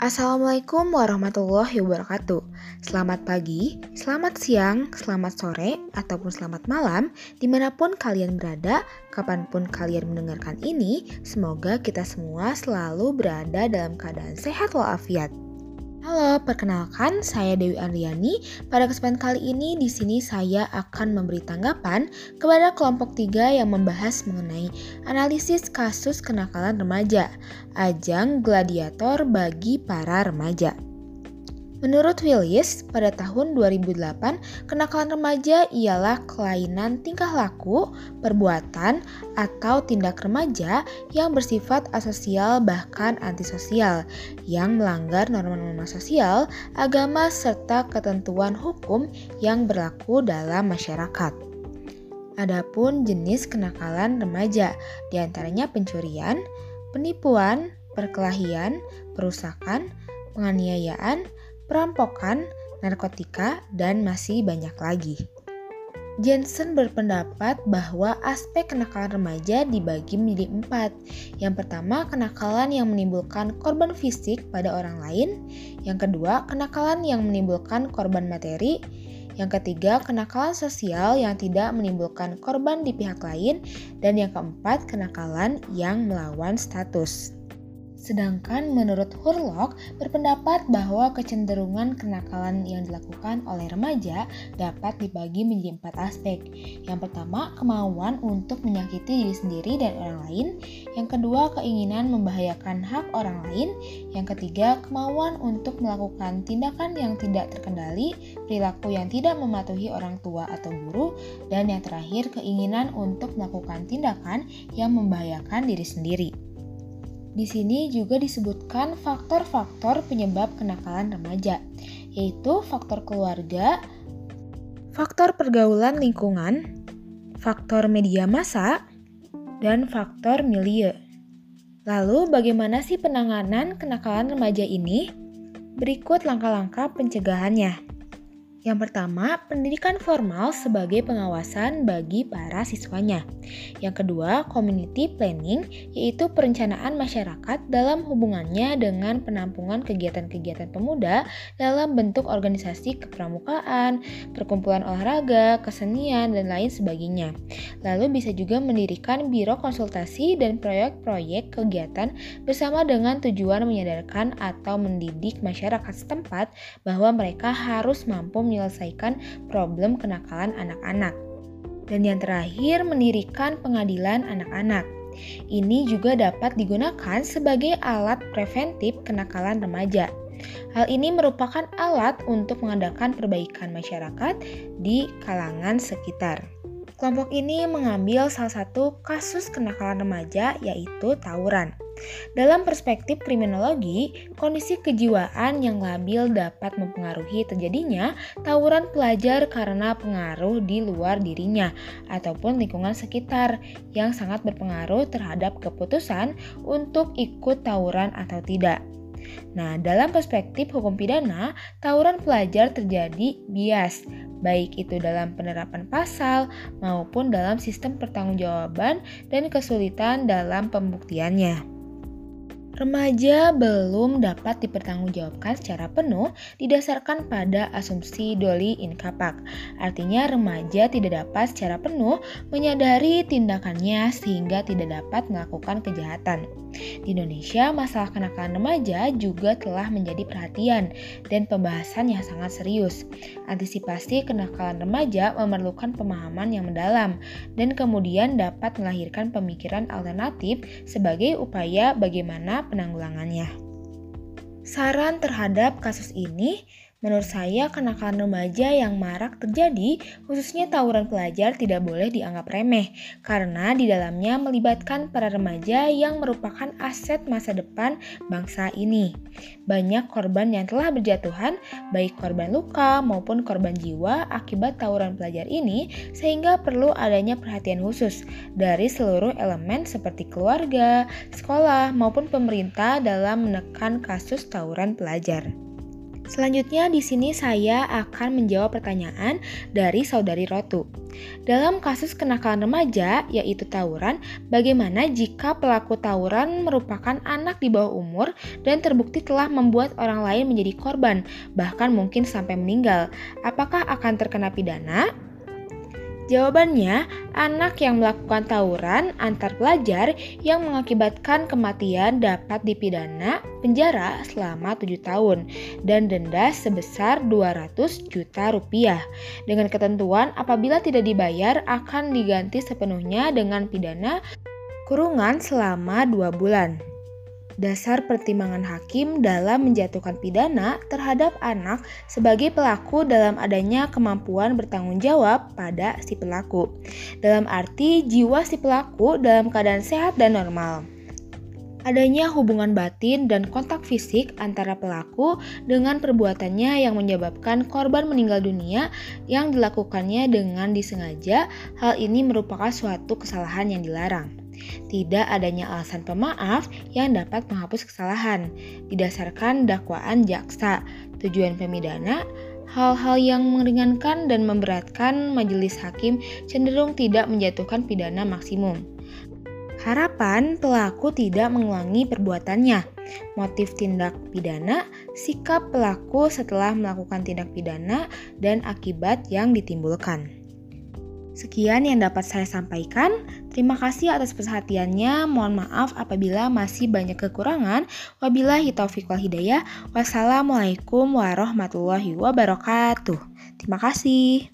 Assalamualaikum warahmatullahi wabarakatuh. Selamat pagi, selamat siang, selamat sore, ataupun selamat malam, di mana pun kalian berada, kapan pun kalian mendengarkan ini, semoga kita semua selalu berada dalam keadaan sehat walafiat. Halo, perkenalkan saya Dewi Andriani. Pada kesempatan kali ini di sini saya akan memberi tanggapan kepada kelompok tiga yang membahas mengenai analisis kasus kenakalan remaja, ajang gladiator bagi para remaja. Menurut Willis, pada tahun 2008, kenakalan remaja ialah kelainan tingkah laku, perbuatan, atau tindak remaja yang bersifat asosial bahkan antisosial, yang melanggar norma-norma sosial, agama, serta ketentuan hukum yang berlaku dalam masyarakat. Adapun jenis kenakalan remaja, di antaranya pencurian, penipuan, perkelahian, perusakan, penganiayaan, perampokan, narkotika, dan masih banyak lagi. Jensen berpendapat bahwa aspek kenakalan remaja dibagi menjadi empat. Yang pertama, kenakalan yang menimbulkan korban fisik pada orang lain. Yang kedua, kenakalan yang menimbulkan korban materi. Yang ketiga, kenakalan sosial yang tidak menimbulkan korban di pihak lain. Dan yang keempat, kenakalan yang melawan status. Sedangkan menurut Hurlock berpendapat bahwa kecenderungan kenakalan yang dilakukan oleh remaja dapat dibagi menjadi empat aspek. Yang pertama, kemauan untuk menyakiti diri sendiri dan orang lain. Yang kedua, keinginan membahayakan hak orang lain. Yang ketiga, kemauan untuk melakukan tindakan yang tidak terkendali, perilaku yang tidak mematuhi orang tua atau guru. Dan yang terakhir, keinginan untuk melakukan tindakan yang membahayakan diri sendiri. Di sini juga disebutkan faktor-faktor penyebab kenakalan remaja, yaitu faktor keluarga, faktor pergaulan lingkungan, faktor media massa, dan faktor milieu. Lalu, bagaimana sih penanganan kenakalan remaja ini? Berikut langkah-langkah pencegahannya. Yang pertama, pendidikan formal sebagai pengawasan bagi para siswanya. Yang kedua, community planning, yaitu perencanaan masyarakat dalam hubungannya dengan penampungan kegiatan-kegiatan pemuda dalam bentuk organisasi kepramukaan, perkumpulan olahraga, kesenian, dan lain sebagainya. Lalu bisa juga mendirikan biro konsultasi dan proyek-proyek kegiatan bersama dengan tujuan menyadarkan atau mendidik masyarakat setempat bahwa mereka harus mampu menyelesaikan problem kenakalan anak-anak. Dan yang terakhir, mendirikan pengadilan anak-anak. Ini juga dapat digunakan sebagai alat preventif kenakalan remaja. Hal ini merupakan alat untuk mengadakan perbaikan masyarakat di kalangan sekitar. Kelompok ini mengambil salah satu kasus kenakalan remaja yaitu tawuran. Dalam perspektif kriminologi, kondisi kejiwaan yang labil dapat mempengaruhi terjadinya tawuran pelajar karena pengaruh di luar dirinya ataupun lingkungan sekitar yang sangat berpengaruh terhadap keputusan untuk ikut tawuran atau tidak. Nah, dalam perspektif hukum pidana, tawuran pelajar terjadi bias, baik itu dalam penerapan pasal maupun dalam sistem pertanggungjawaban dan kesulitan dalam pembuktiannya. Remaja belum dapat dipertanggungjawabkan secara penuh didasarkan pada asumsi doli in capac. Artinya remaja tidak dapat secara penuh menyadari tindakannya sehingga tidak dapat melakukan kejahatan. Di Indonesia, masalah kenakalan remaja juga telah menjadi perhatian dan pembahasan yang sangat serius. Antisipasi kenakalan remaja memerlukan pemahaman yang mendalam dan kemudian dapat melahirkan pemikiran alternatif sebagai upaya bagaimana penanggulangannya. Saran terhadap kasus ini Menurut saya, kenakalan remaja yang marak terjadi, khususnya tawuran pelajar tidak boleh dianggap remeh, karena di dalamnya melibatkan para remaja yang merupakan aset masa depan bangsa ini. Banyak korban yang telah berjatuhan, baik korban luka maupun korban jiwa akibat tawuran pelajar ini, sehingga perlu adanya perhatian khusus dari seluruh elemen seperti keluarga, sekolah, maupun pemerintah dalam menekan kasus tawuran pelajar. Selanjutnya di sini saya akan menjawab pertanyaan dari saudari Rotu. Dalam kasus kenakalan remaja yaitu tawuran, bagaimana jika pelaku tawuran merupakan anak di bawah umur dan terbukti telah membuat orang lain menjadi korban, bahkan mungkin sampai meninggal? Apakah akan terkena pidana? Jawabannya, anak yang melakukan tawuran antar pelajar yang mengakibatkan kematian dapat dipidana penjara selama 7 tahun dan denda sebesar 200 juta rupiah. Dengan ketentuan apabila tidak dibayar akan diganti sepenuhnya dengan pidana kurungan selama 2 bulan dasar pertimbangan hakim dalam menjatuhkan pidana terhadap anak sebagai pelaku dalam adanya kemampuan bertanggung jawab pada si pelaku. Dalam arti jiwa si pelaku dalam keadaan sehat dan normal adanya hubungan batin dan kontak fisik antara pelaku dengan perbuatannya yang menyebabkan korban meninggal dunia yang dilakukannya dengan disengaja, hal ini merupakan suatu kesalahan yang dilarang. Tidak adanya alasan pemaaf yang dapat menghapus kesalahan. Didasarkan dakwaan jaksa, tujuan pemidana, hal-hal yang meringankan dan memberatkan majelis hakim cenderung tidak menjatuhkan pidana maksimum. Harapan pelaku tidak mengulangi perbuatannya. Motif tindak pidana, sikap pelaku setelah melakukan tindak pidana, dan akibat yang ditimbulkan. Sekian yang dapat saya sampaikan. Terima kasih atas perhatiannya. Mohon maaf apabila masih banyak kekurangan. Wabillahi taufiq wal hidayah. Wassalamualaikum warahmatullahi wabarakatuh. Terima kasih.